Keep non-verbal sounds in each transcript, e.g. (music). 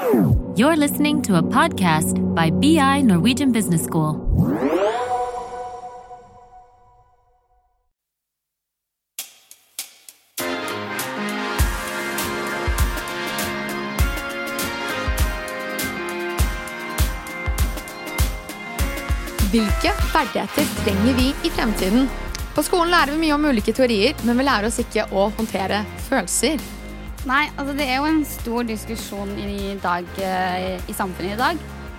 You're listening to a podcast by BI Norwegian Business School. Hvilke ferdigheter trenger vi i fremtiden? På skolen lærer vi mye om ulike teorier, men vi lærer oss ikke å håndtere følelser. Nei, altså det er jo en stor diskusjon i dag eh, i samfunnet i dag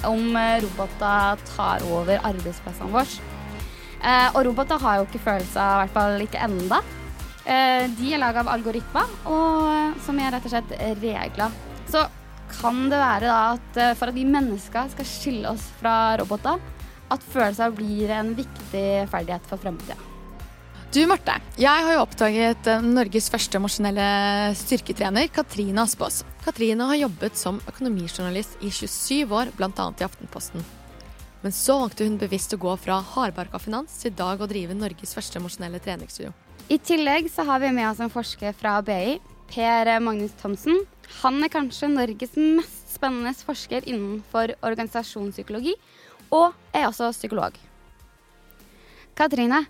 om eh, roboter tar over arbeidsplassene våre. Eh, og roboter har jo ikke følelser, i hvert fall ikke enda. De er laga av algoritmer, og, som er rett og slett regler. Så kan det være da at for at vi mennesker skal skille oss fra roboter, at følelser blir en viktig ferdighet for fremtida. Du Marte, jeg har jo oppdaget eh, Norges første emosjonelle styrketrener, Katrine Aspås. Katrine har jobbet som økonomijournalist i 27 år, bl.a. i Aftenposten. Men så valgte hun bevisst å gå fra hardbarka finans til dag å drive Norges første emosjonelle treningsstudio. I tillegg så har vi med oss en forsker fra BI, Per Magnus Thomsen. Han er kanskje Norges mest spennende forsker innenfor organisasjonspsykologi, og er også psykolog. Katrine,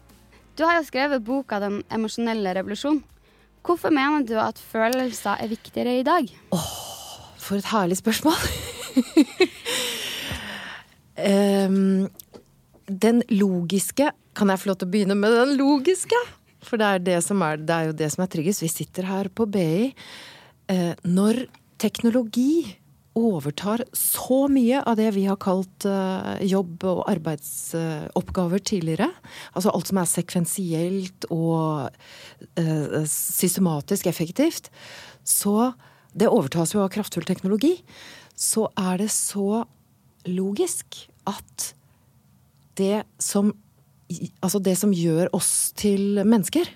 du har jo skrevet boka 'Den emosjonelle revolusjon'. Hvorfor mener du at følelser er viktigere i dag? Åh, for et herlig spørsmål. (laughs) um, den logiske Kan jeg få lov til å begynne med den logiske? For det er, det er, det er jo det som er tryggest. Vi sitter her på BI. Uh, når teknologi overtar så mye av det vi har kalt uh, jobb- og arbeidsoppgaver uh, tidligere. Altså alt som er sekvensielt og uh, systematisk effektivt. Så det overtas jo av kraftfull teknologi. Så er det så logisk at det som Altså det som gjør oss til mennesker,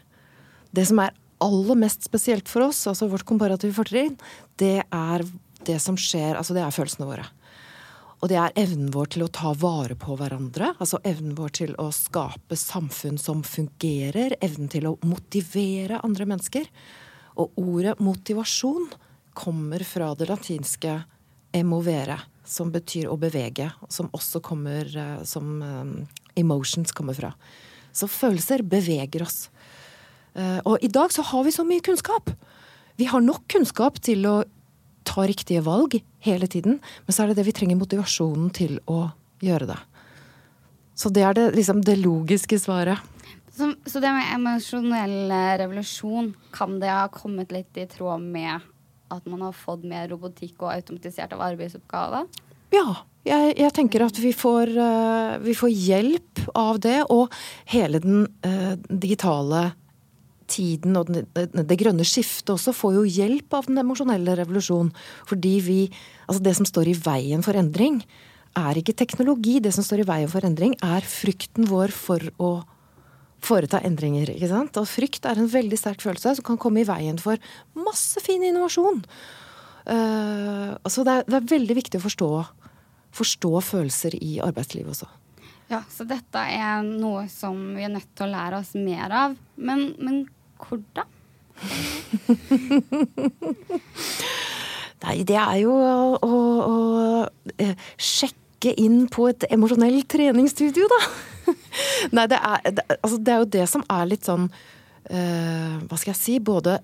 det som er aller mest spesielt for oss, altså vårt komparative fortrinn, det er det som skjer, altså det er følelsene våre. Og det er evnen vår til å ta vare på hverandre. Altså evnen vår til å skape samfunn som fungerer. Evnen til å motivere andre mennesker. Og ordet motivasjon kommer fra det latinske emovere, som betyr å bevege. Som også kommer eh, som um, emotions kommer fra. Så følelser beveger oss. Uh, og i dag så har vi så mye kunnskap. Vi har nok kunnskap til å ta riktige valg hele tiden. Men så er det det vi trenger motivasjonen til å gjøre det. Så det er det, liksom, det logiske svaret. Så, så, det med emosjonell revolusjon, kan det ha kommet litt i tråd med at man har fått mer robotikk og automatisert av arbeidsoppgaver? Ja, jeg, jeg tenker at vi får, uh, vi får, hjelp av det. Og hele den uh, digitale tiden og det grønne skiftet også får jo hjelp av den emosjonelle revolusjonen. Fordi vi Altså det som står i veien for endring, er ikke teknologi. Det som står i veien for endring, er frykten vår for å foreta endringer. ikke sant? Og frykt er en veldig sterk følelse som kan komme i veien for masse fin innovasjon. Uh, så det er, det er, veldig viktig å forstå, forstå følelser i arbeidslivet også. Ja, så dette er noe som vi er nødt til å lære oss mer av. Men, men hvordan? (laughs) Nei, det er jo å, å, å eh, sjekke inn på et emosjonelt treningsstudio, da. (laughs) Nei, det er, det, altså, det er, jo det som er litt sånn uh, Hva skal jeg si? Både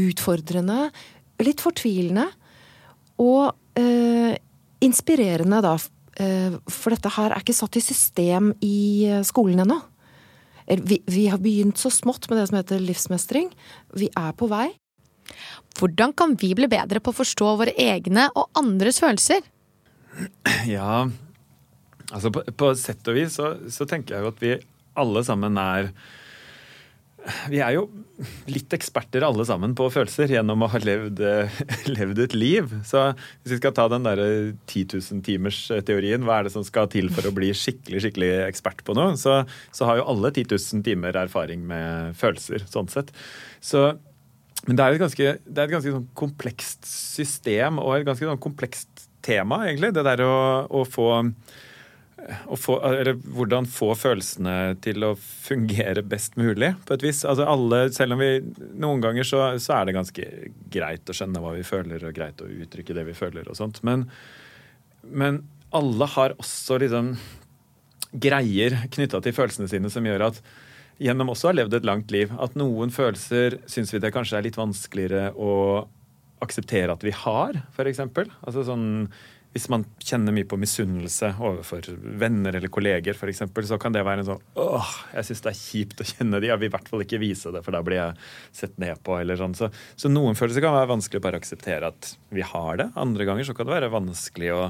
utfordrende, litt fortvilende og uh, inspirerende, da. Uh, for dette her er ikke satt i system i skolen ennå. Vi, vi har begynt så smått med det som heter livsmestring. Vi er på vei. Hvordan kan vi bli bedre på å forstå våre egne og andres følelser? Ja, altså på, på sett og vis så, så tenker jeg jo at vi alle sammen er vi er jo litt eksperter alle sammen på følelser gjennom å ha levd, (laughs) levd et liv. Så hvis vi skal ta den derre 10 000-timers-teorien, hva er det som skal til for å bli skikkelig skikkelig ekspert på noe, så, så har jo alle 10 000 timer erfaring med følelser, sånn sett. Så, men det er et ganske, er et ganske sånn komplekst system og et ganske sånn komplekst tema, egentlig. Det der å, å få få, hvordan få følelsene til å fungere best mulig, på et vis. Altså alle, selv om vi Noen ganger så, så, er det ganske greit å skjønne hva vi føler, og greit å uttrykke det vi føler og sånt. Men, men alle har også liksom greier knytta til følelsene sine som gjør at gjennom også har levd et langt liv, at noen følelser syns vi det kanskje er litt vanskeligere å akseptere at vi har, f.eks. Altså sånn hvis man kjenner mye på misunnelse overfor venner eller kolleger f.eks., så kan det være en sånn åh, jeg syns det er kjipt å kjenne de, jeg vil i hvert fall ikke vise det, for da blir jeg sett ned på. eller sånn. Så, så noen følelser kan være vanskelig å bare akseptere at vi har det. Andre ganger så kan det være vanskelig å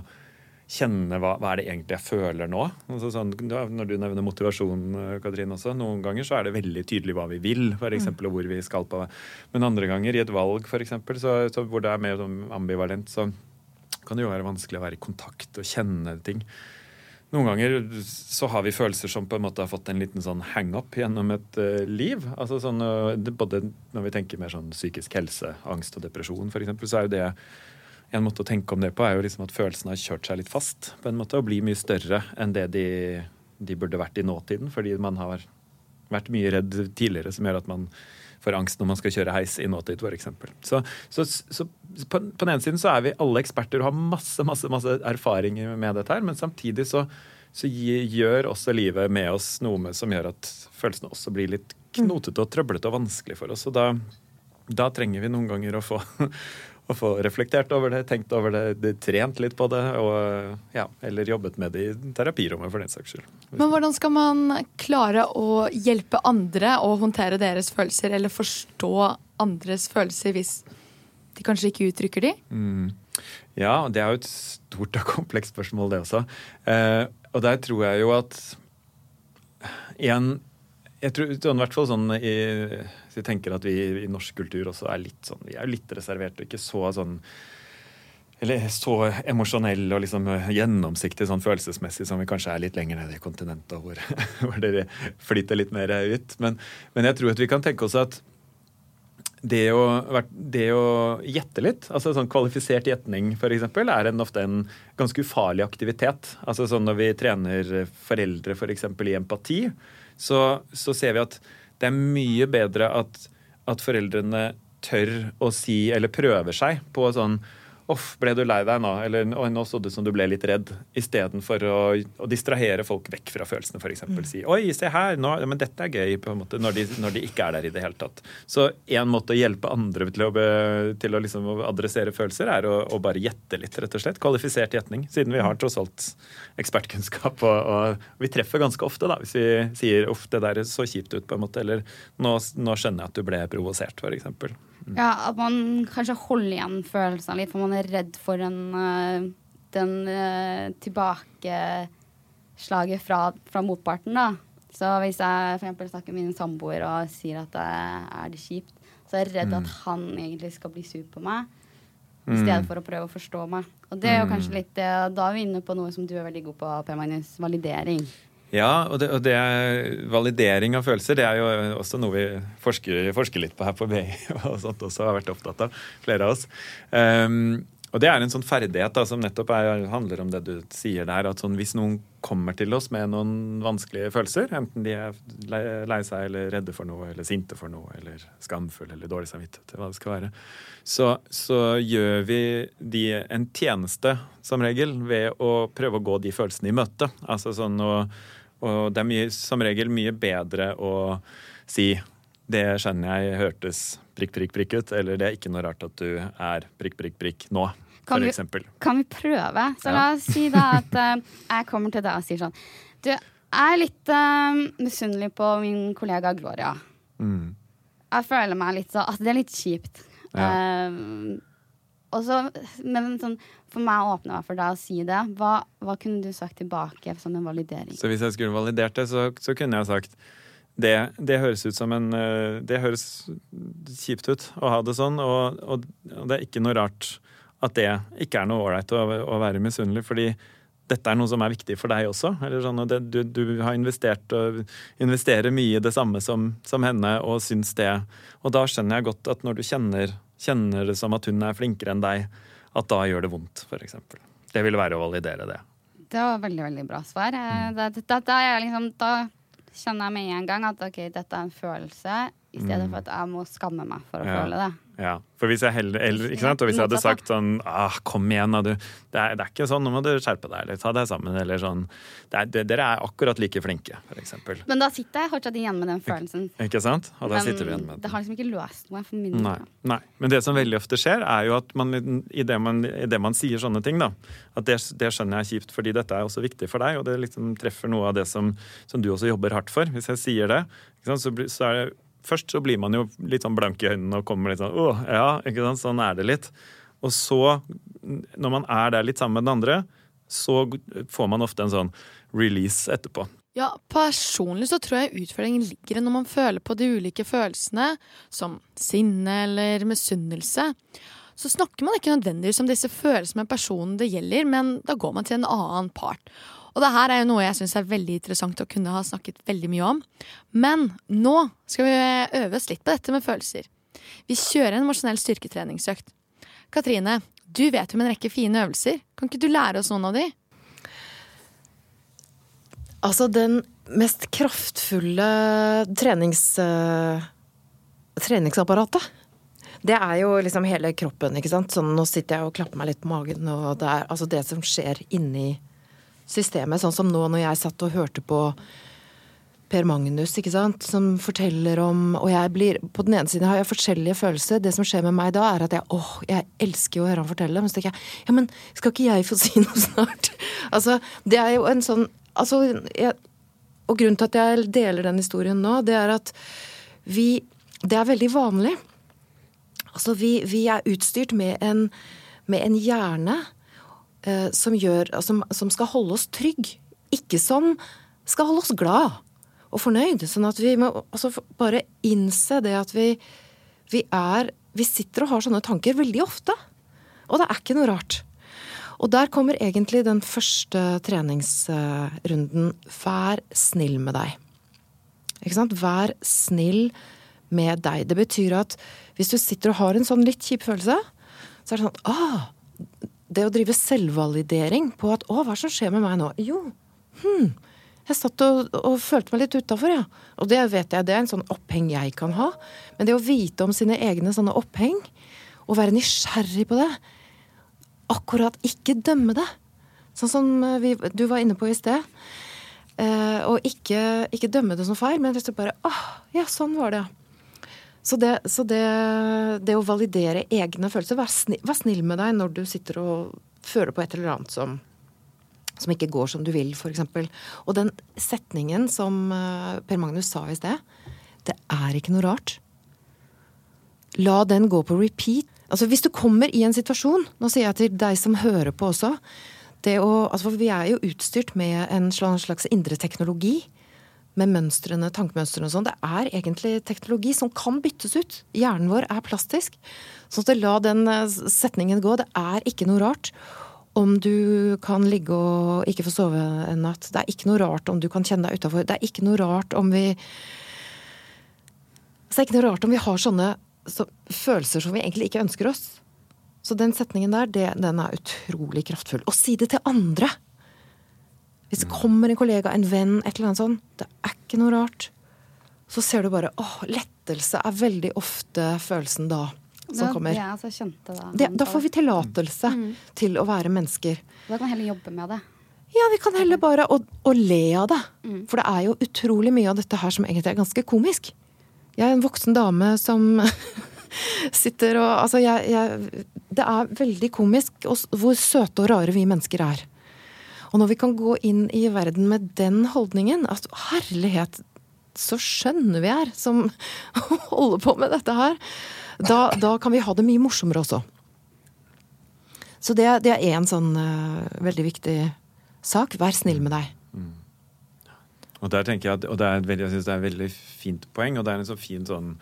kjenne hva, hva er det egentlig jeg føler nå. Altså sånn, når du nevner motivasjon, Katrin, også, noen ganger så er det veldig tydelig hva vi vil, f.eks., og hvor vi skal på. Men andre ganger, i et valg f.eks., så, så hvor det er mer sånn ambivalent, så kan det jo være vanskelig å være i kontakt og kjenne ting. Noen ganger så har vi følelser som på en måte har fått en liten sånn hang-up gjennom et uh, liv. Altså sånn, uh, både Når vi tenker mer sånn psykisk helse, angst og depresjon f.eks., så er jo det en måte å tenke om det på er jo liksom at følelsene har kjørt seg litt fast på en måte, og blir mye større enn det de, de burde vært i nåtiden. Fordi man har vært mye redd tidligere, som gjør at man for angst når man skal kjøre heis i nåtid, f.eks. Så, så, så på, på, den ene siden så er vi alle eksperter og har masse, masse, masse erfaringer med dette her, men samtidig så, så gjør også livet med oss noe med, som gjør at følelsene også blir litt knotete og trøblete og vanskelig for oss. Og da, da trenger vi noen ganger å få, å få reflektert over det, tenkt over det, trent litt på det, og, ja, eller jobbet med det i terapirommet for den saks skyld. Men hvordan skal man klare å hjelpe andre å håndtere deres følelser, eller forstå andres følelser hvis de kanskje ikke uttrykker de? Mm. Ja, det er jo et stort og (laughs) komplekst spørsmål, det også. Eh, og der tror jeg jo at en jeg tror i hvert fall sånn i, jeg tenker at vi i norsk kultur også er litt sånn Vi er litt reserverte og ikke så sånn eller så emosjonell og liksom gjennomsiktig sånn følelsesmessig som vi kanskje er litt lenger nede i kontinentet, hvor, (laughs) hvor dere flyter litt mer ut. Men, men, jeg tror at vi kan tenke oss at det å, det å gjette litt, altså sånn kvalifisert gjetning f.eks., er en, ofte en ganske ufarlig aktivitet. Altså sånn Når vi trener foreldre f.eks. For i empati, så, så, ser vi at det er mye bedre at, at foreldrene tør å si, eller prøver seg på sånn Uff, ble du lei deg nå? Eller nå så det ut som du ble litt redd. Istedenfor å, å distrahere folk vekk fra følelsene, f.eks. Mm. Si oi, se her, nå, men dette er gøy, på en måte, når de, når de ikke er der i det hele tatt. Så en måte å hjelpe andre til å, til å liksom adressere følelser, er å, å, bare gjette litt, rett og slett. Kvalifisert gjetning. Siden vi har tross alt ekspertkunnskap, og, og, vi treffer ganske ofte, da, hvis vi sier uff, det der så kjipt ut, på en måte, eller nå, nå skjønner jeg at du ble provosert, f.eks. Ja, At man kanskje holder igjen følelsene litt, for man er redd for eh, den uh, tilbakeslaget fra, fra, motparten. da. Så hvis jeg for snakker med min samboer og sier at det er det kjipt, så er jeg redd mm. at han egentlig skal bli sur på meg. I stedet mm. for å prøve å forstå meg. Og det er jo kanskje litt litt, Da er vi inne på noe som du er veldig god på, Per Magnus. Validering. Ja, og, det, og det er, validering av følelser det er jo også noe vi forsker, forsker litt på her på BI. (laughs) og sånt også har vært opptatt av, flere av oss. Um, og det er en sånn ferdighet da, som nettopp er, handler om det du sier der. at sånn, Hvis noen kommer til oss med noen vanskelige følelser, enten de er lei seg eller redde for noe, eller sinte for noe, eller skamfulle eller dårlig samvittighet, hva det skal være, så, så, gjør vi de en tjeneste, som regel, ved å prøve å gå de følelsene i møte. Altså sånn å og det er mye, som regel mye bedre å si det skjønner jeg hørtes prikk, prikk, prikk ut, eller det er ikke noe rart at du er prikk, prikk, prikk nå. Kan for vi, eksempel. kan vi prøve? Så ja. la oss si da at uh, jeg kommer til deg og sier sånn Du, jeg er litt uh, misunnelig på min kollega Gloria. Mm. Jeg føler meg litt sånn at det er litt kjipt. Ja. Uh, så, men sånn, for meg å åpne meg for deg å si det. Hva, hva, kunne du sagt tilbake som en validering? Så hvis jeg skulle validert det, så, så kunne jeg sagt det, det, høres ut som en eh, Det høres kjipt ut å ha det sånn, og, og, og det er ikke noe rart at det ikke er noe ålreit å, å, være misunnelig, fordi dette er noe som er viktig for deg også. Sånn, det, du, du, har investert og investerer mye i det samme som, som henne og syns det. Og da skjønner jeg godt at når du kjenner kjenner det som at hun er flinkere enn deg, at da gjør det vondt, f.eks. Det vil være å validere det. Det var veldig, veldig bra svar. Eh, Da, da, da, er liksom, da kjenner jeg med en gang at ok, dette er en følelse, i stedet for at jeg må skamme meg for å Ja. føle det. Ja, for hvis jeg heller, eller, ikke sant? Og hvis jeg hadde sagt sånn ah, Kom igjen, da, du. Det er, det er ikke sånn, nå må du skjerpe deg, eller ta deg sammen, eller sånn. Det er, det, dere er akkurat like flinke, f.eks. Men da sitter jeg fortsatt igjen med den følelsen. Ikke sant? Og da sitter du igjen med den. det har liksom ikke løst noe for min Nei, del. nei. Men det som veldig ofte skjer, er jo at man i det man, i det man sier sånne ting, da, at det, det skjønner jeg er kjipt, fordi dette er også viktig for deg, og det liksom treffer noe av det som, som du også jobber hardt for. Hvis jeg sier det, så, så er det Først så blir man jo litt sånn blank i øynene og kommer litt sånn Å, ja, ikke sant, sånn er det litt. Og så, når man er der litt sammen med den andre, så får man ofte en sånn release etterpå. Ja, Personlig så tror jeg utfordringen ligger når man føler på de ulike følelsene, som sinne eller misunnelse. Så snakker man ikke nødvendigvis om disse følelsene med personen det gjelder, men da går man til en annen part. Og det her er jo noe jeg syns er veldig interessant å kunne ha snakket veldig mye om. Men nå skal vi øve oss litt på dette med følelser. Vi kjører en emosjonell styrketreningsøkt. Katrine, du vet jo om en rekke fine øvelser. Kan ikke du lære oss noen av de? Altså, den mest kraftfulle trenings... uh, treningsapparatet. Det er jo liksom hele kroppen, ikke sant. Sånn, nå sitter jeg og klapper meg litt på magen, og det er altså det som skjer inni systemet. Sånn som nå når jeg satt og hørte på Per Magnus, ikke sant, som forteller om Og jeg blir På den ene siden har jeg forskjellige følelser. Det som skjer med meg da, er at jeg åh, jeg elsker å høre han fortelle. Men så tenker jeg ja, men skal ikke jeg få si noe (laughs) snart? altså, det er jo en sånn Altså, jeg, og grunnen til at jeg deler den historien nå, det er at vi Det er veldig vanlig. Altså, vi, vi er utstyrt med en, med en hjerne som, gjør, som, som skal holde oss trygg. Ikke som skal holde oss glad og fornøyd. Sånn at vi må altså, bare innse det at vi, vi er Vi sitter og har sånne tanker veldig ofte. Og det er ikke noe rart. Og der kommer egentlig den første treningsrunden. Vær snill med deg. Ikke sant? Vær snill med deg. Det betyr at hvis du sitter og har en sånn litt kjip følelse, så er det sånn ah, Det å drive selvvalidering på at Å, hva som skjer med meg nå? Jo, hm, jeg satt og, og følte meg litt utafor, ja. Og det vet jeg, det er en sånn oppheng jeg kan ha. Men det å vite om sine egne sånne oppheng, og være nysgjerrig på det Akkurat ikke dømme det. Sånn som eh, vi, du var inne på i sted. Eh, og ikke, ikke dømme det som feil, men rett og slett bare Åh, ja, sånn var det, ja. Så, det, så det, det å validere egne følelser vær snill, vær snill med deg når du sitter og føler på et eller annet som, som ikke går som du vil, f.eks. Og den setningen som eh, Per Magnus sa i sted, det er ikke noe rart. La den gå på repeat. Altså Hvis du kommer i en situasjon, nå sier jeg til deg som hører på også å, altså Vi er jo utstyrt med en slags indre teknologi. Med mønstrene, tankemønstrene og sånn. Det er egentlig teknologi som kan byttes ut. Hjernen vår er plastisk. Så at la den eh, setningen gå. Det er ikke noe rart om du kan ligge og ikke få sove en natt. Det er ikke noe rart om du kan kjenne deg utafor. Det er ikke noe rart om vi Så det er ikke noe rart om vi har sånne så, følelser som vi egentlig ikke ønsker oss. Så den setningen der, det, den er utrolig kraftfull. Og si det til andre! Hvis det kommer en kollega, en venn, et eller annet sånt, det er ikke noe rart. Så ser du bare åh, lettelse er veldig ofte følelsen da som Det kommer. altså kjente da. Det, da får vi tillatelse til å være mennesker. Da kan vi heller jobbe med det. Ja, vi kan heller bare å, å le av det. For det er jo utrolig mye av dette her som egentlig er ganske komisk. Jeg er en voksen dame som (laughs) sitter og Altså, jeg, jeg Det er veldig komisk hvor søte og rare vi mennesker er. Og når vi kan gå inn i verden med den holdningen, at herlighet, så skjønne vi er som (laughs) holder på med dette her, da, da kan vi ha det mye morsommere også. Så det, det er én sånn uh, veldig viktig sak. Vær snill med deg. Og der tenker jeg at, og det er jeg synes det er et veldig fint poeng, og det er en så fin sånn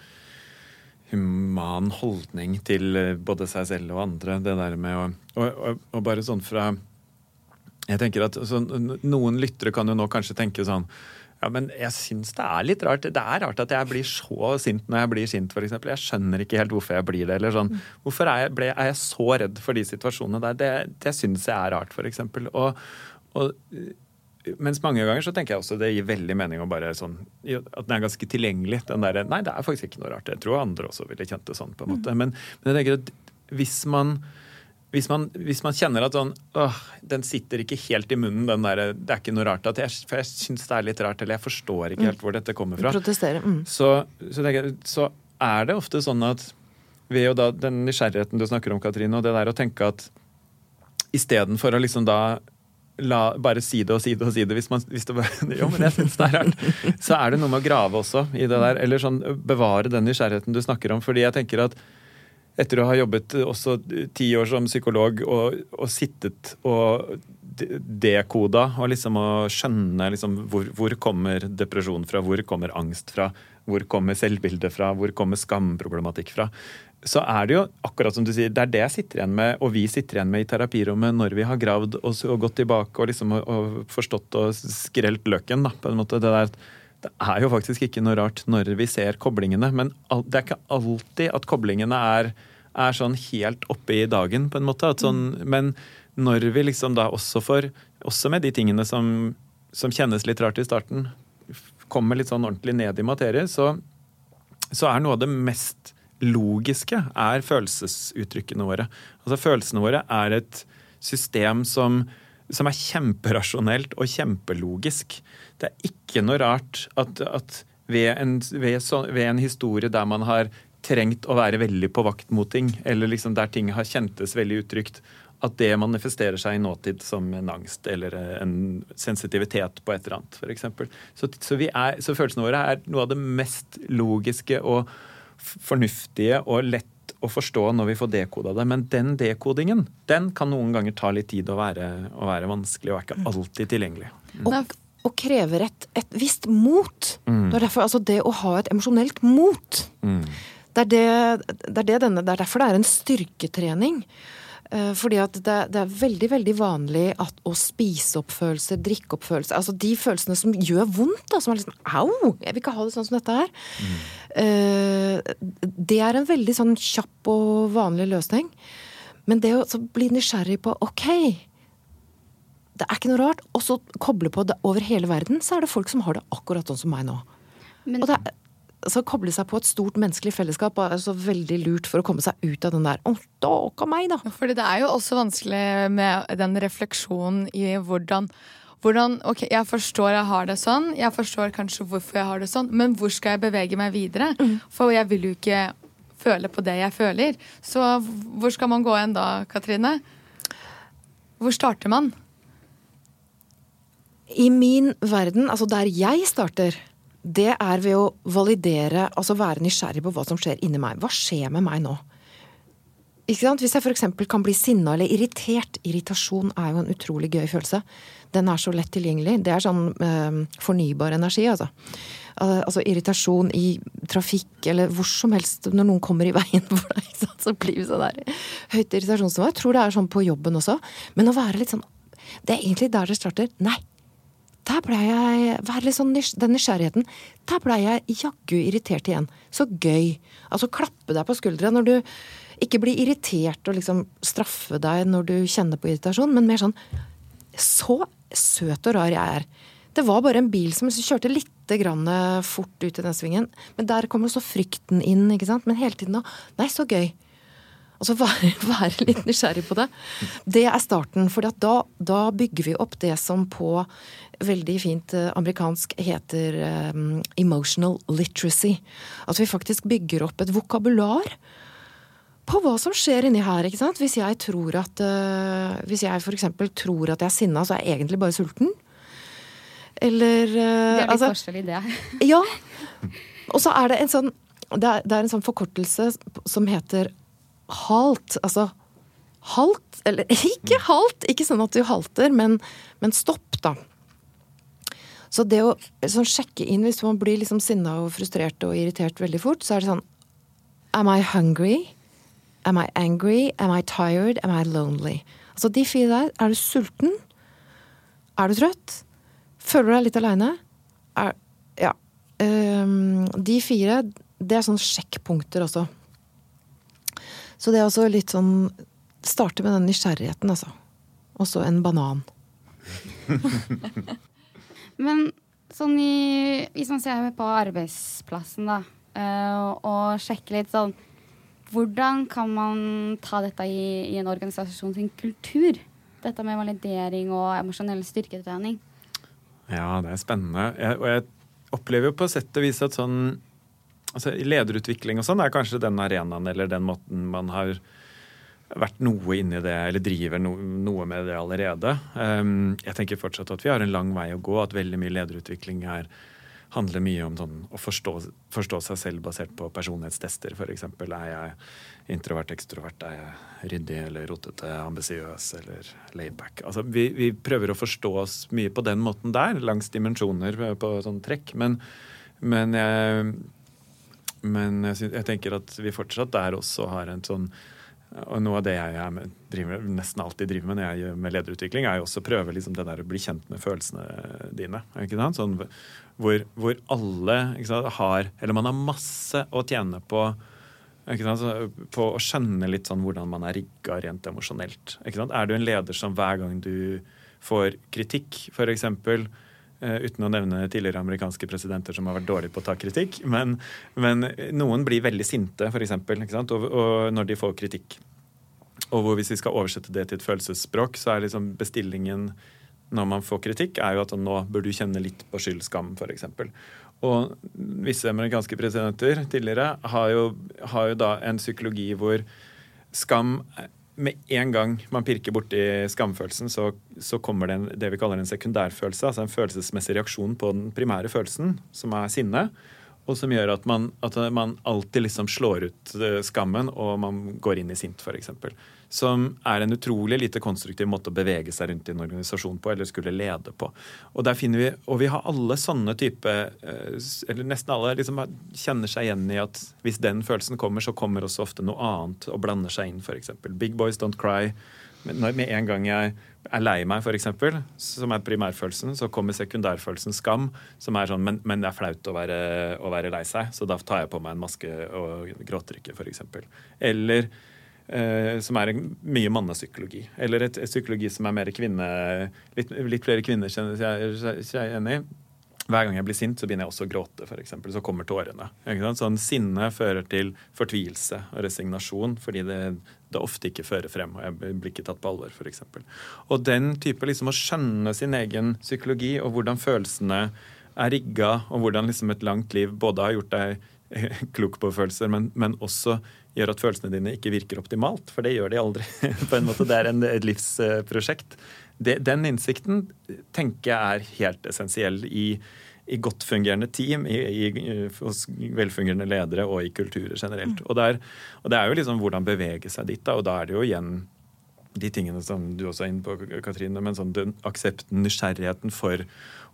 human holdning til eh, både seg selv og andre. Det der med å Og, og, og bare sånn fra Jeg tenker at så, Noen lyttere kan jo nå kanskje tenke sånn ja, men jeg syns det er litt rart. Det er rart at jeg blir så sint når jeg blir sint, f.eks. Jeg skjønner ikke helt hvorfor jeg blir det. eller sånn. Hvorfor er jeg, ble, er jeg så redd for de situasjonene der? Det, det syns jeg er rart, f.eks. Og, og mens mange ganger så tenker jeg også det gir veldig mening å bare sånn, at den er ganske tilgjengelig. den der, Nei, det er faktisk ikke noe rart. Jeg tror andre også ville kjent det sånn. på en måte. Men, men jeg tenker at hvis man, hvis man, hvis man kjenner at sånn åh, den sitter ikke helt i munnen, den der, det er ikke noe rart at jeg, For jeg syns det er litt rart, eller jeg forstår ikke helt hvor dette kommer fra. Mm. Så, så, jeg, så er det ofte sånn at ved jo da den nysgjerrigheten du snakker om, Katrine, og det der å tenke at istedenfor å liksom da la, bare si det og si det og si det hvis, man, hvis det bare (laughs) Jo, men jeg syns det er rart. Så er det noe med å grave også i det der. Eller sånn bevare den nysgjerrigheten du snakker om. Fordi jeg tenker at etter å ha jobbet også ti år som psykolog og, og sittet og dekoda og liksom å skjønne liksom hvor, hvor, kommer depresjon fra, hvor kommer angst fra, hvor kommer selvbildet fra, hvor kommer skamproblematikk fra så er det jo akkurat som du sier, det er det jeg sitter igjen med, og vi sitter igjen med i terapirommet når vi har gravd oss og gått tilbake og liksom og, og forstått og skrelt løken. Da, på en måte. Det, der, det, er jo faktisk ikke noe rart når vi ser koblingene, men det er ikke alltid at koblingene er, er sånn helt oppe i dagen, på en måte. Sånn, mm. Men når vi liksom da også får, også med de tingene som, som kjennes litt rart i starten, kommer litt sånn ordentlig ned i materie, så, så er noe av det mest logiske er følelsesuttrykkene våre. Altså Følelsene våre er et system som, som er kjemperasjonelt og kjempelogisk. Det er ikke noe rart at, at ved, en, ved, så, ved, en, historie der man har trengt å være veldig på vakt mot ting, eller liksom der ting har kjentes veldig utrygt, at det manifesterer seg i nåtid som en angst eller en sensitivitet på et eller annet, f.eks. Så, så, så følelsene våre er noe av det mest logiske og fornuftige og lett å forstå når vi får dekoda det. Men den dekodingen den kan noen ganger ta litt tid å være, å være vanskelig, og er ikke alltid tilgjengelig. Og, og krever et, et visst mot. Mm. Det er derfor altså det å ha et emosjonelt mot. Mm. Det, er det, det, er det, denne, det er derfor det er en styrketrening. Eh, fordi at det, det, er veldig veldig vanlig at å spise opp følelser, drikke opp følelser Altså de følelsene som gjør vondt, da, som er liksom Au! Jeg vil ikke ha det sånn som dette her. Mm. Det er en veldig sånn kjapp og vanlig løsning. Men det å bli nysgjerrig på Ok, det er ikke noe rart. Og så koble på det over hele verden, så er det folk som har det akkurat sånn som meg nå. Men, og det er, så koble seg på et stort menneskelig fellesskap er så veldig lurt for å komme seg ut av den der 'Å, stakkar meg', da. Fordi det er jo også vanskelig med den refleksjonen i hvordan hvordan, ok, Jeg forstår jeg har det sånn, jeg forstår kanskje hvorfor jeg har det sånn, men hvor skal jeg bevege meg videre? Mm. For jeg vil jo ikke føle på det jeg føler. Så hvor skal man gå hen da, Katrine? Hvor starter man? I min verden, altså der jeg starter, det er ved å validere, altså være nysgjerrig på hva som skjer inni meg. Hva skjer med meg nå? Ikke sant? Hvis jeg f.eks. kan bli sinna eller irritert Irritasjon er jo en utrolig gøy følelse. Den er så lett tilgjengelig. Det er sånn eh, fornybar energi, altså. Altså irritasjon i trafikk eller hvor som helst når noen kommer i veien (laughs) for deg. Så blir vi sånn der høyt irritasjonsnivå. Jeg tror det er sånn på jobben også. Men å være litt sånn Det er egentlig der det starter. Nei, der blei jeg Vær litt sånn den nysgjerrigheten. Der blei jeg jaggu irritert igjen. Så gøy. Altså klappe deg på skuldra når du ikke blir irritert og liksom straffe deg når du kjenner på irritasjon, men mer sånn Så søt og rar jeg er. Det var bare en bil som kjørte litt fort ut i den svingen. Men der kommer så frykten inn, ikke sant. Men hele tiden da Nei, så gøy. Altså være, (laughs) være, litt nysgjerrig på det. Det er starten. For da, da, bygger vi opp det som på veldig fint eh, amerikansk heter um, emotional literacy. At vi faktisk bygger opp et vokabular på hva som skjer inni her. ikke sant? Hvis jeg tror at uh, Hvis jeg f.eks. tror at jeg er sinna, så er jeg egentlig bare sulten. Eller uh, Det er litt altså, forskjell i det. ja. Og så er det en sånn det er, det er en sånn forkortelse som heter halt. Altså halt, eller (laughs) ikke halt, ikke sånn at du halter, men, men stopp, da. Så det å sånn, sjekke inn hvis man blir liksom sinna og frustrert og irritert veldig fort, så er det sånn Am I hungry? Am I angry? Am I tired? Am I lonely? Altså de fire der. Er du sulten? Er du trøtt? Føler du deg litt aleine? Ja. Um, de fire, det er sånne sjekkpunkter også. Så det er også litt sånn Starte med den nysgjerrigheten, altså. Og så en banan. (laughs) Men sånn i, hvis man ser på arbeidsplassen, da, eh, og sjekker litt sånn Hvordan kan man ta dette i, i en organisasjon sin kultur? Dette med validering og emosjonell styrketrening. Ja, det er spennende. Jeg, og jeg opplever jo på sett og vis at sånn altså Lederutvikling og sånn er kanskje den arenaen eller den måten man har vært noe inni det, eller driver no, noe med det allerede. Um, jeg tenker fortsatt at vi har en lang vei å gå, at veldig mye lederutvikling her handler mye om sånn, å forstå, forstå, seg selv basert på personlighetstester, f.eks. Er jeg introvert, ekstrovert, er jeg ryddig eller rotete, ambisiøs eller laidback? Altså, vi, vi, prøver å forstå oss mye på den måten der, langs dimensjoner på sånn trekk. Men, men, jeg, men jeg, jeg tenker at vi fortsatt der også har en sånn og noe av det jeg med, driver, nesten alltid driver med når jeg gjør med lederutvikling, er jo også å prøve liksom det der å bli kjent med følelsene dine. Sånn, hvor, hvor, alle sant, har Eller man har masse å tjene på på å skjønne litt sånn hvordan man er rigga rent emosjonelt. Er du en leder som hver gang du får kritikk, f.eks., uten å nevne tidligere amerikanske presidenter som har vært dårlige på å ta kritikk. Men, men noen blir veldig sinte, f.eks., og, når de får kritikk. Og hvor hvis vi skal oversette det til et følelsesspråk, så er liksom bestillingen når man får kritikk, er jo at nå bør du kjenne litt på skyld, skam, f.eks. Og visse amerikanske presidenter tidligere har jo, har jo da en psykologi hvor skam med en gang man pirker borti skamfølelsen, så, så kommer det en, det vi kaller en sekundærfølelse. Altså en følelsesmessig reaksjon på den primære følelsen, som er sinne. Og som gjør at man, at man alltid liksom slår ut eh, skammen, og man går inn i sint, f.eks. Som er en utrolig lite konstruktiv måte å bevege seg rundt i en organisasjon på, eller skulle lede på. Og der finner vi, og vi har alle sånne type eh, Eller nesten alle liksom kjenner seg igjen i at hvis den følelsen kommer, så kommer også ofte noe annet og blander seg inn, f.eks. Big boys don't cry. Når, med en gang jeg er lei meg, f.eks., som er primærfølelsen, så kommer sekundærfølelsen skam, som er sånn men, men det er flaut å være, å være, lei seg, så da tar jeg på meg en maske og gråter ikke, f.eks. Eller eh, som er en, mye mannepsykologi. Eller et, et, psykologi som er mer kvinne Litt, litt flere kvinner kjenner seg igjen i. Hver gang jeg blir sint, så begynner jeg også å gråte, f.eks. Så kommer tårene. Sånn Sinne fører til fortvilelse og resignasjon fordi det, det, ofte ikke fører frem, og jeg blir ikke tatt på alvor, f.eks. Og den type liksom å skjønne sin egen psykologi og hvordan følelsene er rigga, og hvordan liksom et langt liv både har gjort deg (laughs) klok på følelser, men, men også gjør at følelsene dine ikke virker optimalt. For det gjør de aldri. (laughs) på en måte. Det er en, et livsprosjekt det, den innsikten tenker jeg er helt essensiell i, i godt fungerende team, i, i, hos velfungerende ledere og i kulturer generelt. Mm. Og, der, og, det er jo liksom hvordan bevege seg dit, da, og da er det jo igjen de tingene som du også er inne på, Katrine, men sånn den aksepten, nysgjerrigheten for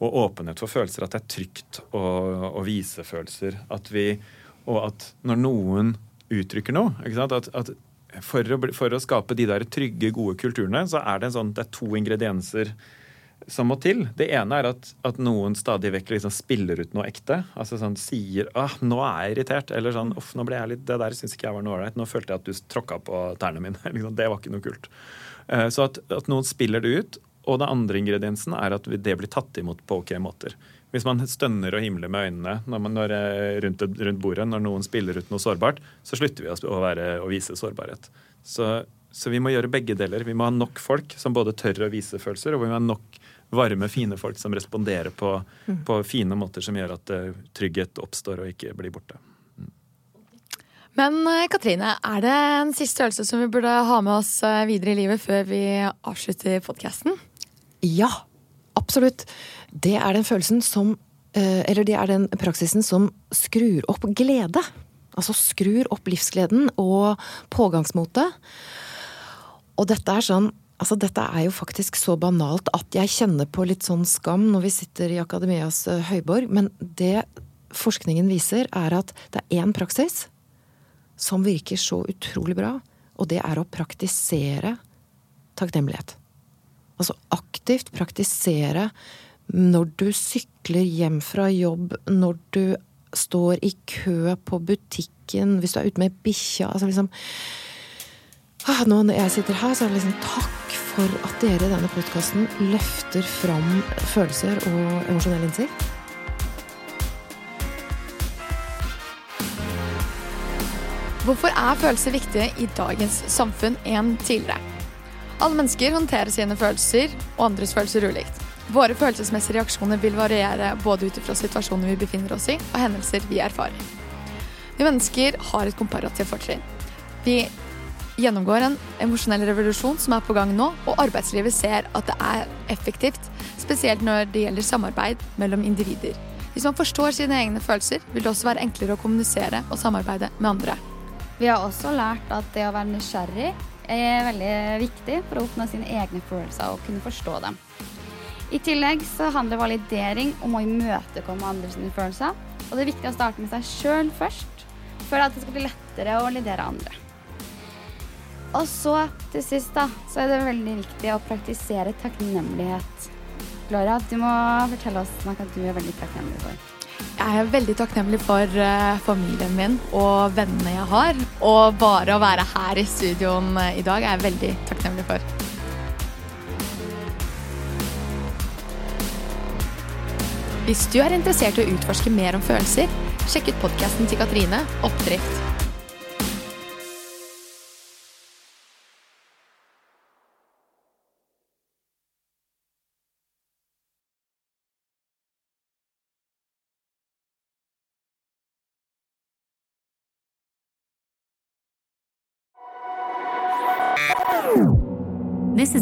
og åpenhet for følelser. At det er trygt å, å vise følelser. At vi, og at når noen uttrykker noe at, at, for å, for å, skape de der trygge, gode kulturene, så er det, sånn, det er to ingredienser som må til. Det ene er at, at noen stadig vekk liksom spiller ut noe ekte. Altså sånn sier ah, 'nå er jeg irritert', eller sånn 'uff, nå ble jeg litt Det der syns ikke jeg var noe ålreit. Nå følte jeg at du tråkka på tærne mine'. (laughs) Liksom, det var ikke noe kult. Uh, så at, at, noen spiller det ut. Og den andre ingrediensen er at det blir tatt imot på ok måter. Hvis man stønner og himler med øynene når man, når, eh, rundt, rundt, bordet når noen spiller ut noe sårbart, så slutter vi å, være, å vise sårbarhet. Så, så, vi må gjøre begge deler. Vi må ha nok folk som både tør å vise følelser, og vi må ha nok varme, fine folk som responderer på, mm. på fine måter som gjør at uh, trygghet oppstår og ikke blir borte. Mm. Men uh, Katrine, er det en siste øvelse som vi burde ha med oss videre i livet før vi avslutter podkasten? Ja, absolutt det er den følelsen som eh, Eller det er den praksisen som skrur opp glede. Altså skrur opp livsgleden og pågangsmotet. Og dette er sånn Altså, dette er jo faktisk så banalt at jeg kjenner på litt sånn skam når vi sitter i Akademias uh, høyborg, men det forskningen viser, er at det er én praksis som virker så utrolig bra, og det er å praktisere takknemlighet. Altså aktivt praktisere når du sykler hjem fra jobb, når du står i kø på butikken, hvis du er ute med bikkja altså liksom ah, Nå når jeg sitter her, så er det liksom Takk for at dere i denne podkasten løfter fram følelser og emosjonell innsikt. Hvorfor er følelser viktige i dagens samfunn enn tidligere? Alle mennesker håndterer sine følelser og andres følelser ulikt. Våre følelsesmessige reaksjoner vil variere både ut ifra situasjoner vi befinner oss i, og hendelser vi erfarer. Vi mennesker har et komparativt fortrinn. Vi gjennomgår en emosjonell revolusjon som er på gang nå, og arbeidslivet ser at det er effektivt, spesielt når det gjelder samarbeid mellom individer. Hvis man forstår sine egne følelser, vil det også være enklere å kommunisere og samarbeide med andre. Vi har også lært at det å være nysgjerrig er veldig viktig for å oppnå sine egne følelser og kunne forstå dem. I tillegg så handler validering om å imøtekomme andres følelser. Og det er viktig å starte med seg sjøl først, for at det skal bli lettere å validere andre. Og så til sist da, så er det veldig viktig å praktisere takknemlighet. Gloria, du må fortelle oss noe du er veldig takknemlig for. Jeg er veldig takknemlig for uh, familien min og vennene jeg har. Og bare å være her i studioen uh, i dag er jeg veldig takknemlig for. Hvis du er interessert i å utforske mer om følelser, sjekk ut podkasten til Katrine, Oppdrift.